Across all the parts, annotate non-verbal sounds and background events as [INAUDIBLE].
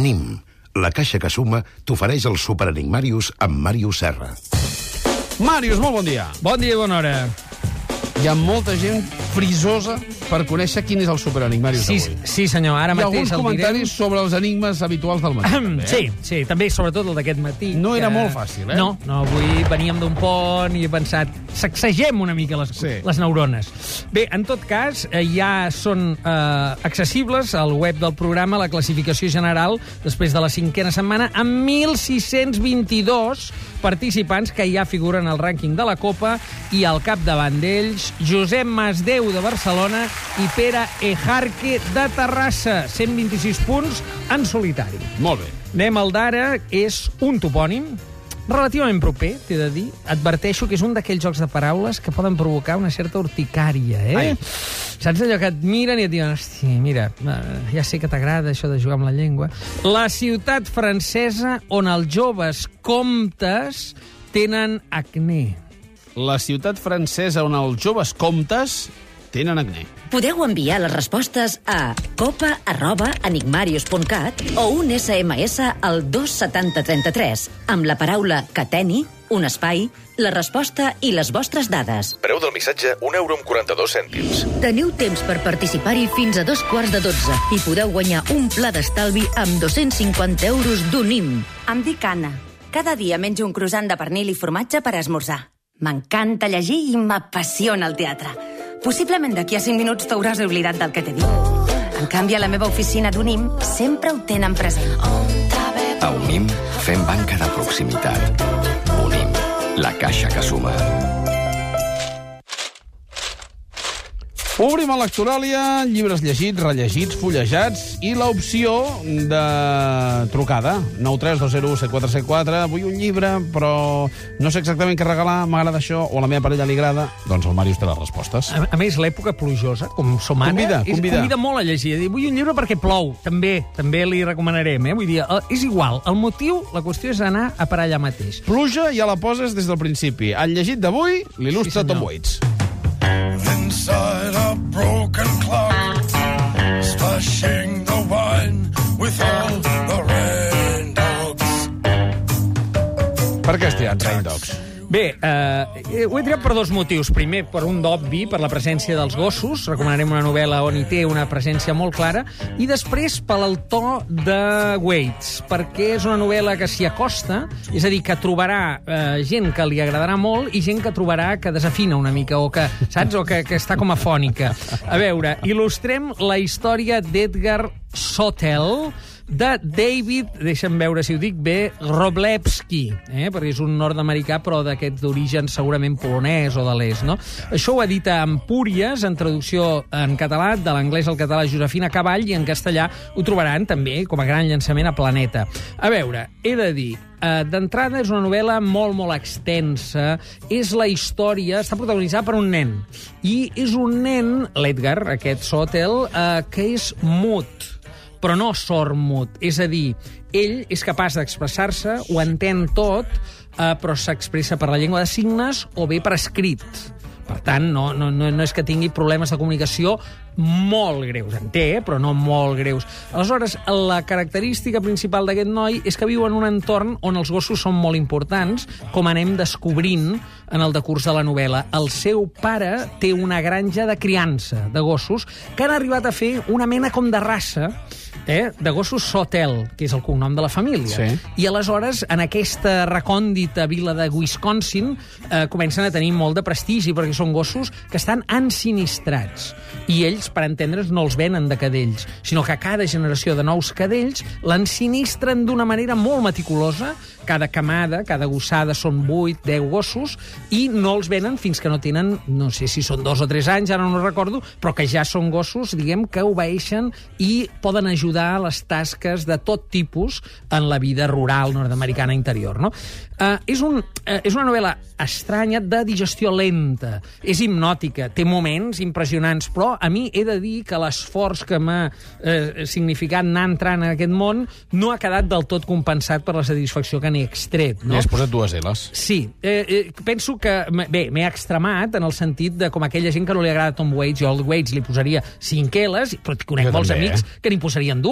NIM, la caixa que suma, t'ofereix el Superenigmarius amb Màrius Serra. Màrius, molt bon dia. Bon dia i bona hora. Hi ha molta gent frisosa per conèixer quin és el superenigmarius Sí, sí, senyor, ara Hi ha alguns mateix el comentaris direm. sobre els enigmes habituals del matí. també, eh? Sí, sí, també, sobretot el d'aquest matí. No era molt fàcil, eh? No, no, avui veníem d'un pont i he pensat, sacsegem una mica les, Sí. les neurones. Bé, en tot cas, eh, ja són eh, accessibles al web del programa la classificació general després de la cinquena setmana amb 1.622 participants que ja figuren al rànquing de la Copa i al capdavant d'ells Josep Masdeu de Barcelona i Pere Ejarque de Terrassa, 126 punts en solitari. Molt bé. Anem al d'ara, és un topònim relativament proper, t'he de dir. Adverteixo que és un d'aquells jocs de paraules que poden provocar una certa urticària, eh? Ai. Saps allò que et miren i et diuen hosti, mira, eh, ja sé que t'agrada això de jugar amb la llengua. La ciutat francesa on els joves comtes tenen acné. La ciutat francesa on els joves comtes tenen acné. Podeu enviar les respostes a copa.enigmarius.cat o un SMS al 27033 amb la paraula cateni, un espai, la resposta i les vostres dades. Preu del missatge, 1 euro amb 42 cèntims. Teniu temps per participar-hi fins a dos quarts de dotze i podeu guanyar un pla d'estalvi amb 250 euros d'UNIM. Em dic Anna. Cada dia menjo un croissant de pernil i formatge per esmorzar. M'encanta llegir i m'apassiona el teatre. Possiblement d'aquí a 5 minuts t'hauràs oblidat del que t'he dit. En canvi, a la meva oficina d'UNIM sempre ho tenen present. A Unim fem banca de proximitat. Unim, la caixa que suma. Obrim a Lectoràlia, llibres llegits, rellegits, fullejats i l'opció de trucada. 932017474. Vull un llibre, però no sé exactament què regalar, m'agrada això, o a la meva parella li agrada. Doncs el Màrius té les respostes. A, a més, l'època plujosa, com som ara, Convida, és, convida. convida molt a llegir. Dir, vull un llibre perquè plou. També, també li recomanarem. Eh? Vull dir, eh, és igual. El motiu, la qüestió és anar a parar allà mateix. Pluja ja la poses des del principi. El llegit d'avui l'il·lustra Sí, Tom. Waits. Inside a broken clock, splashing the wine with all the rain dogs. Per què has triat Rain Dogs? Bé, eh, ho he triat per dos motius. Primer, per un d'obvi, per la presència dels gossos. Recomanarem una novel·la on hi té una presència molt clara. I després, pel to de Waits, perquè és una novel·la que s'hi acosta, és a dir, que trobarà eh, gent que li agradarà molt i gent que trobarà que desafina una mica, o que, saps, o que, que està com afònica. A veure, il·lustrem la història d'Edgar Sotel, de David, deixa'm veure si ho dic bé, Roblewski, eh? perquè és un nord-americà però d'aquest d'origen segurament polonès o de l'est, no? Això ho edita Empúries, en traducció en català, de l'anglès al català Josefina Cavall, i en castellà ho trobaran també com a gran llançament a Planeta. A veure, he de dir, Uh, D'entrada és una novel·la molt, molt extensa. És la història... Està protagonitzada per un nen. I és un nen, l'Edgar, aquest Sotel, uh, que és mut però no sord-mut. És a dir, ell és capaç d'expressar-se, ho entén tot, eh, però s'expressa per la llengua de signes o bé per escrit. Per tant, no, no, no és que tingui problemes de comunicació molt greus. En té, però no molt greus. Aleshores, la característica principal d'aquest noi és que viu en un entorn on els gossos són molt importants, com anem descobrint en el decurs de la novel·la. El seu pare té una granja de criança de gossos que han arribat a fer una mena com de raça eh, de gossos Sotel, que és el cognom de la família. Sí. I aleshores, en aquesta recòndita vila de Wisconsin, eh, comencen a tenir molt de prestigi, perquè són gossos que estan ensinistrats. I ells, per entendre's, no els venen de cadells, sinó que cada generació de nous cadells l'ensinistren d'una manera molt meticulosa. Cada camada, cada gossada són 8, 10 gossos, i no els venen fins que no tenen, no sé si són dos o tres anys, ara no recordo, però que ja són gossos, diguem, que obeeixen i poden ajudar a les tasques de tot tipus en la vida rural nord-americana interior. No? Uh, és, un, uh, és una novel·la estranya de digestió lenta, és hipnòtica, té moments impressionants, però a mi he de dir que l'esforç que m'ha eh, significat anar entrant en aquest món no ha quedat del tot compensat per la satisfacció que n'he extret. No? Li has posat dues L's. Sí, eh, eh, penso que, bé, m'he extremat en el sentit de com aquella gent que no li agrada Tom Waits, jo al Waits li posaria 5 L's, però conec Jo molts també, amics eh? que n'hi posarien dues,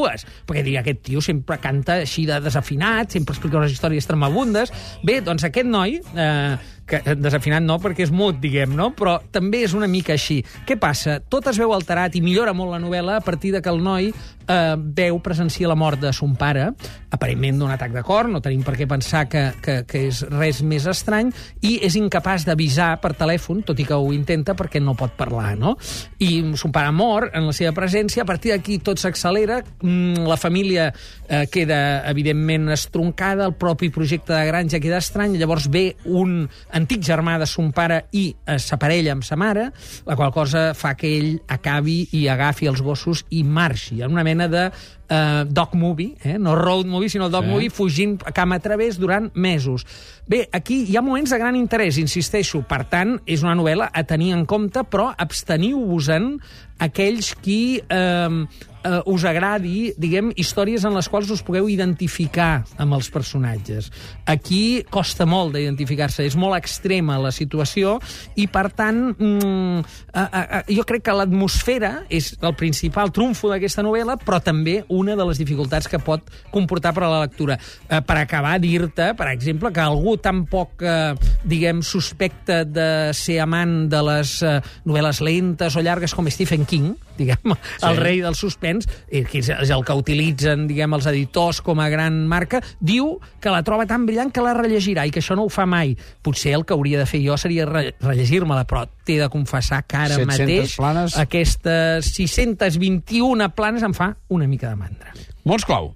perquè diria, aquest tio sempre canta així de desafinat, sempre explica unes històries tremabundes. Bé, doncs aquest noi, eh, que desafinat no perquè és mut, diguem, no? però també és una mica així. Què passa? Tot es veu alterat i millora molt la novel·la a partir de que el noi eh, veu, presencia la mort de son pare, aparentment d'un atac de cor, no tenim per què pensar que, que, que és res més estrany, i és incapaç d'avisar per telèfon, tot i que ho intenta perquè no pot parlar, no? I son pare mor en la seva presència, a partir d'aquí tot s'accelera, mm, la família eh, queda evidentment estroncada, el propi projecte de granja queda estrany, llavors ve un antic germà de son pare i es s'aparella amb sa mare, la qual cosa fa que ell acabi i agafi els gossos i marxi, en una mena de eh, dog movie, eh? no road movie, sinó dog Sí. sí. movie, fugint a cama a través durant mesos. Bé, aquí hi ha moments de gran interès, insisteixo. Per tant, és una novel·la a tenir en compte, però absteniu-vos-en aquells qui eh, eh, us agradi, diguem, històries en les quals us pugueu identificar amb els personatges. Aquí costa molt d'identificar-se, és molt extrema la situació i, per tant, mm, eh, eh, eh, jo crec que l'atmosfera és el principal trumfo d'aquesta novel·la, però també una de les dificultats que pot comportar per a la lectura. Eh, per acabar, dir-te, per exemple, que algú tan poc, eh, diguem, suspecte de ser amant de les eh, novel·les lentes o llargues com Stephen King, diguem, sí. el rei del suspens, eh, que és el que utilitzen, diguem, els editors com a gran marca, diu que la troba tan brillant que la rellegirà i que això no ho fa mai. Potser el que hauria de fer jo seria re rellegir-me-la, però t'he de confessar que ara 700 mateix planes. aquestes 621 planes em fa una mica de mandra. Mots clau.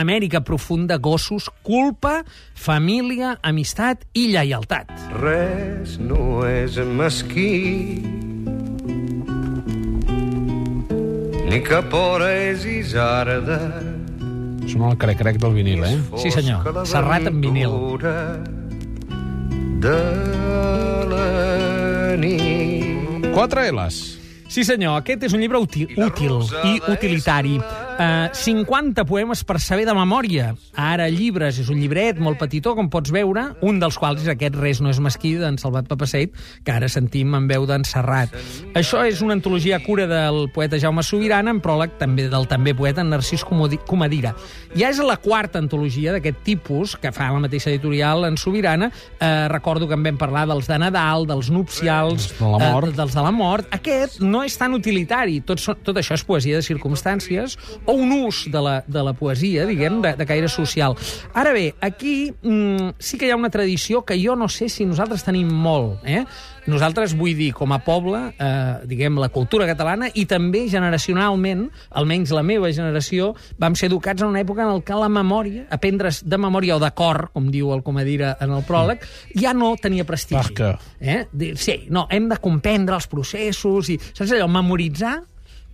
Amèrica profunda, gossos, culpa, família, amistat i lleialtat. Res no és mesquí ni cap hora és isarda Sona el crec-crec del vinil, eh? Sí, senyor. Serrat en vinil. de la nit Quatre L's. Sí, senyor, aquest és un llibre útil, útil i utilitari. Uh, 50 poemes per saber de memòria. Ara llibres, és un llibret molt petitó, com pots veure, un dels quals és aquest Res no és mesquí, d'en Salvat Papaseit, que ara sentim en veu d'en Serrat. Això és una antologia a cura del poeta Jaume Sobirana, en pròleg també del també poeta Narcís Comadira. Ja és la quarta antologia d'aquest tipus, que fa la mateixa editorial en Sobirana. Eh, recordo que en vam parlar dels de Nadal, dels nupcials, De la mort. eh, dels de la mort. Aquest no és tan utilitari. Tot, tot això és poesia de circumstàncies o un ús de la, de la poesia, diguem, de, de caire social. Ara bé, aquí mm, sí que hi ha una tradició que jo no sé si nosaltres tenim molt. Eh? Nosaltres, vull dir, com a poble, eh, diguem, la cultura catalana i també generacionalment, almenys la meva generació, vam ser educats en una època en què la memòria, aprendre's de memòria o de cor, com diu el Comadira en el pròleg, ja no tenia prestigi. Eh? Sí, no, hem de comprendre els processos i, saps allò, memoritzar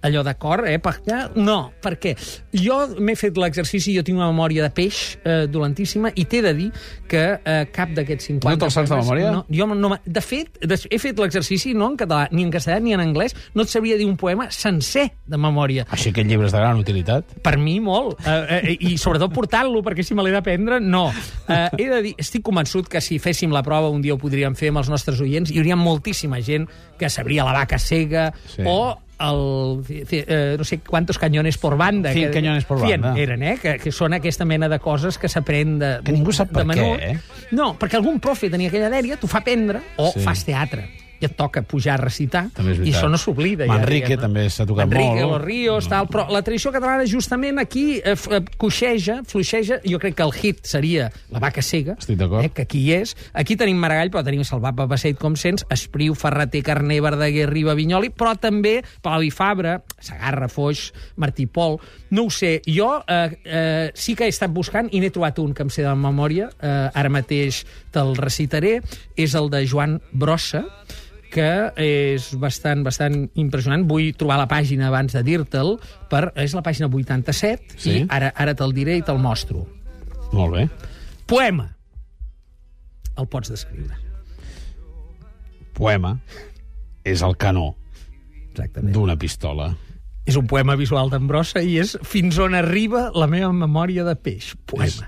allò d'acord, eh? Perquè, no, perquè jo m'he fet l'exercici, jo tinc una memòria de peix eh, dolentíssima i t'he de dir que eh, cap d'aquests 50... No te'l saps de memòria? No, jo no, de fet, he fet l'exercici no en català, ni en castellà, ni en anglès, no et sabria dir un poema sencer de memòria. Així que el llibre és de gran utilitat. Per mi, molt. Eh, eh, I sobretot portant-lo, perquè si me l'he d'aprendre, no. Eh, he de dir, estic convençut que si féssim la prova un dia ho podríem fer amb els nostres oients, hi hauria moltíssima gent que sabria la vaca cega Sí. o el, eh, no sé quantos cañones por banda. Cien cañones por banda. eren, eh? Que, que són aquesta mena de coses que s'aprèn de, Que ningú sap de per què, eh? No, perquè algun profe tenia aquella dèria, t'ho fa aprendre, o sí. fas teatre i et toca pujar a recitar, i això no s'oblida. ja, Manrique diguem-ne. també s'ha tocat Manrique, molt. Los Ríos, tal, però la tradició catalana justament aquí eh, eh, coixeja, fluixeja, jo crec que el hit seria La vaca cega, eh, que aquí és. Aquí tenim Maragall, però tenim Salvat Papaseit, com sents, Espriu, Ferreter, Carner, Verdaguer, Riba, Vinyoli, però també Palau i Fabra, Sagarra, Foix, Martí Pol... No ho sé, jo eh, eh, sí que he estat buscant i n'he trobat un que em sé de memòria, eh, ara mateix te'l recitaré, és el de Joan Brossa, que és bastant, bastant impressionant. Vull trobar la pàgina abans de dir-te'l, per, és la pàgina 87, Sí. i ara, ara te'l diré i te'l mostro. Molt bé. Poema. El pots descriure. Poema és el canó. Exactament. d'una pistola. És un poema visual d'Ambrosa i és Fins on arriba la meva memòria de peix. Poema. És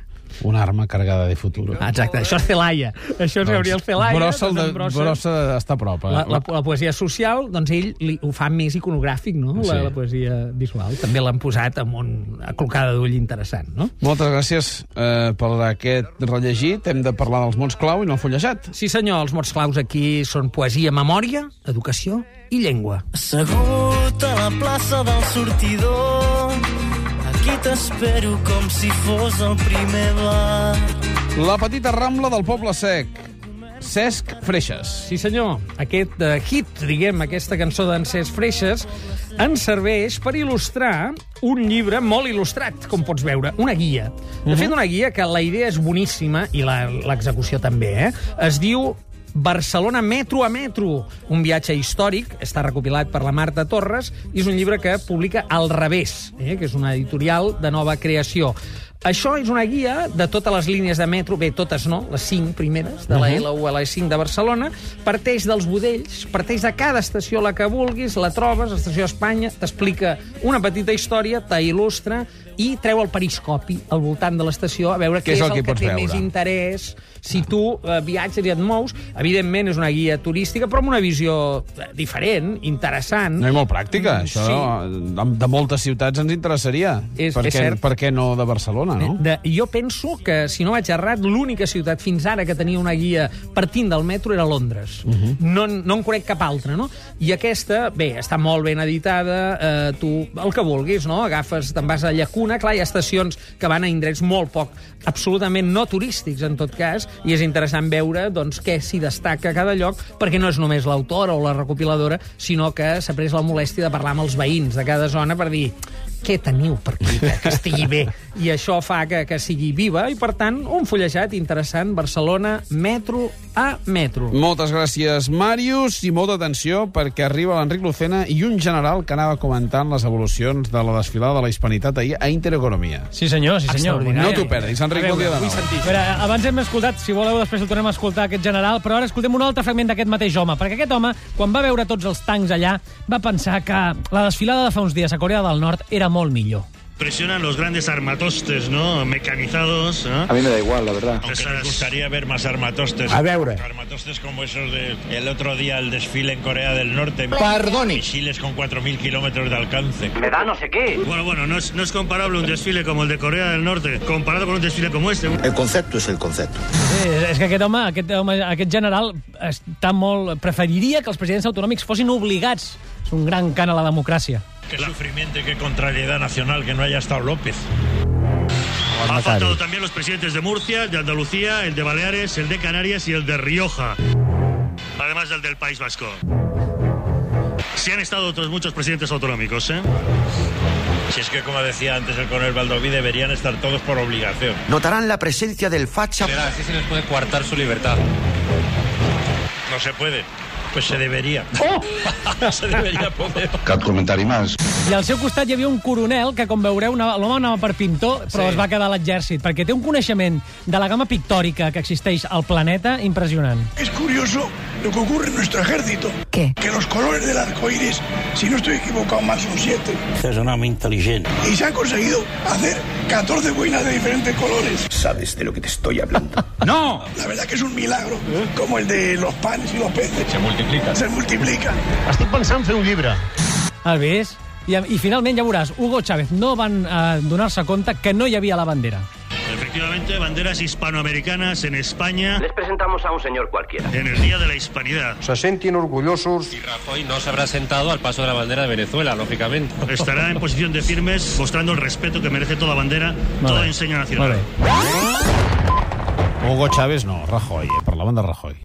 una arma cargada de futuro. Ah, exacte, això és Celaya. Això és Gabriel Celaya. Brossa, doncs Brossa- brossa està a prop. Eh? La, la, la poesia social, doncs ell li, ho fa més iconogràfic, no? Sí. La, la poesia visual. També l'han posat amb un aclocada d'ull interessant, no? Moltes gràcies eh, per aquest rellegit. Hem de parlar dels mots clau i no el fullejat. Sí, senyor, els mots claus aquí són poesia, memòria, educació i llengua. Assegut a la plaça del sortidor Aquí t'espero com si fos el primer bar La petita rambla del Poble Sec. Cesc Freixes. Sí, senyor. Aquest uh, hit, diguem, aquesta cançó d'en Cesc Freixes, ens serveix per il·lustrar un llibre molt il·lustrat, com pots veure, una guia. De fet, una guia que la idea és boníssima, i la- l'execució també, eh? Es diu Barcelona metro a metro, un viatge històric, està recopilat per la Marta Torres, i és un llibre que publica Al revés, eh? que és una editorial de nova creació. Això és una guia de totes les línies de metro, bé, totes no, les cinc primeres, de la L1 a la 5 de Barcelona, parteix dels budells, parteix de cada estació la que vulguis, la trobes, estació Espanya, t'explica una petita història, t'il·lustra i treu el periscopi al voltant de l'estació a veure què és el que, pots té veure? més interès si tu eh, viatges i et mous. Evidentment és una guia turística, però amb una visió eh, diferent, interessant. No, i molt pràctica. Mm, Això sí. de, de moltes ciutats ens interessaria. És- per, és què, cert. per què no de Barcelona, no? De, jo penso que, si no vaig errat, l'única ciutat fins ara que tenia una guia partint del metro era Londres. Uh Mhm. -huh. no, no en conec cap altra, no? I aquesta, bé, està molt ben editada, eh, tu, el que vulguis, no? Agafes, te'n vas a Llacuna, clar, hi ha estacions que van a indrets molt poc, absolutament no turístics, en tot cas, i és interessant veure, doncs, què s'hi destaca a cada lloc, perquè no és només l'autora o la recopiladora, sinó que s'ha pres la molèstia de parlar amb els veïns de cada zona per dir què teniu per aquí que, estigui bé? I això fa que, que sigui viva i per tant un fullejat interessant Barcelona metro a metro Moltes gràcies, Màrius, i molta atenció perquè arriba l'Enric Lucena i un general que anava comentant les evolucions de la desfilada de la hispanitat ahir a Intereconomia. Sí, senyor, sí, senyor. No t'ho perdis, Enric, bon dia de nou. A veure, abans hem escoltat, si voleu, després el tornem a escoltar, aquest general, però ara escoltem un altre fragment d'aquest mateix home, perquè aquest home, quan va veure tots els tancs allà, va pensar que la desfilada de fa uns dies a Corea del Nord era molt millor. Impresionan los grandes armatostes, ¿no? Mecanizados. ¿no? A mí me da igual, la verdad. Aunque nos gustaría ver más armatostes. A veure. Armatostes como esos del el otro día, el desfile en Corea del Norte. Perdoni. Misiles con 4.000 kilómetros de alcance. Me da no sé qué. Bueno, bueno, no es, no es comparable un desfile como el de Corea del Norte comparado con un desfile como este. El concepto es el concepto. Sí, és que aquest home, aquest, home, aquest general està molt... preferiria que els presidents autonòmics fossin obligats. És un gran cant a la democràcia. Qué sufrimiento y qué contrariedad nacional que no haya estado López. Han faltado también los presidentes de Murcia, el de Andalucía, el de Baleares, el de Canarias y el de Rioja. Además del del País Vasco. Sí han estado otros muchos presidentes autonómicos, ¿eh? Si es que, como decía antes el coronel Baldoví, deberían estar todos por obligación. Notarán la presencia del facha. así se les puede coartar su libertad. No se puede. Pues se debería. [LAUGHS] se debería poder. Cap comentari más. I al seu costat hi havia un coronel que, com veureu, l'home anava per pintor, però Sí. es va quedar a l'exèrcit, perquè té un coneixement de la gamma pictòrica que existeix al planeta impressionant. Es curioso lo que ocurre en nuestro ejército. ¿Qué? Que los colores del arco iris, si no estoy equivocado, más son siete. Es un hombre inteligente. Y se han conseguido hacer 14 boinas de diferentes colores. ¿Sabes de lo que te estoy hablando? [LAUGHS] ¡No! La verdad que es un milagro, como el de los panes y los peces. Se multiplica. Se multiplica. Estic pensant fer un llibre. Has vist? I, I finalment, ja veuràs, Hugo Chávez no van eh, donar-se compte que no hi havia la bandera. Efectivamente, banderas hispanoamericanas en España Les presentamos a un señor cualquiera. en el Día de la Hispanidad. Se senten orgullosos. Y Rajoy no se habrá sentado al paso de la bandera de Venezuela, lógicamente. Estará en posición de firmes, mostrando el respeto que merece toda bandera, toda enseña nacional. Hugo Chávez no, Rajoy, eh? parlaven de Rajoy.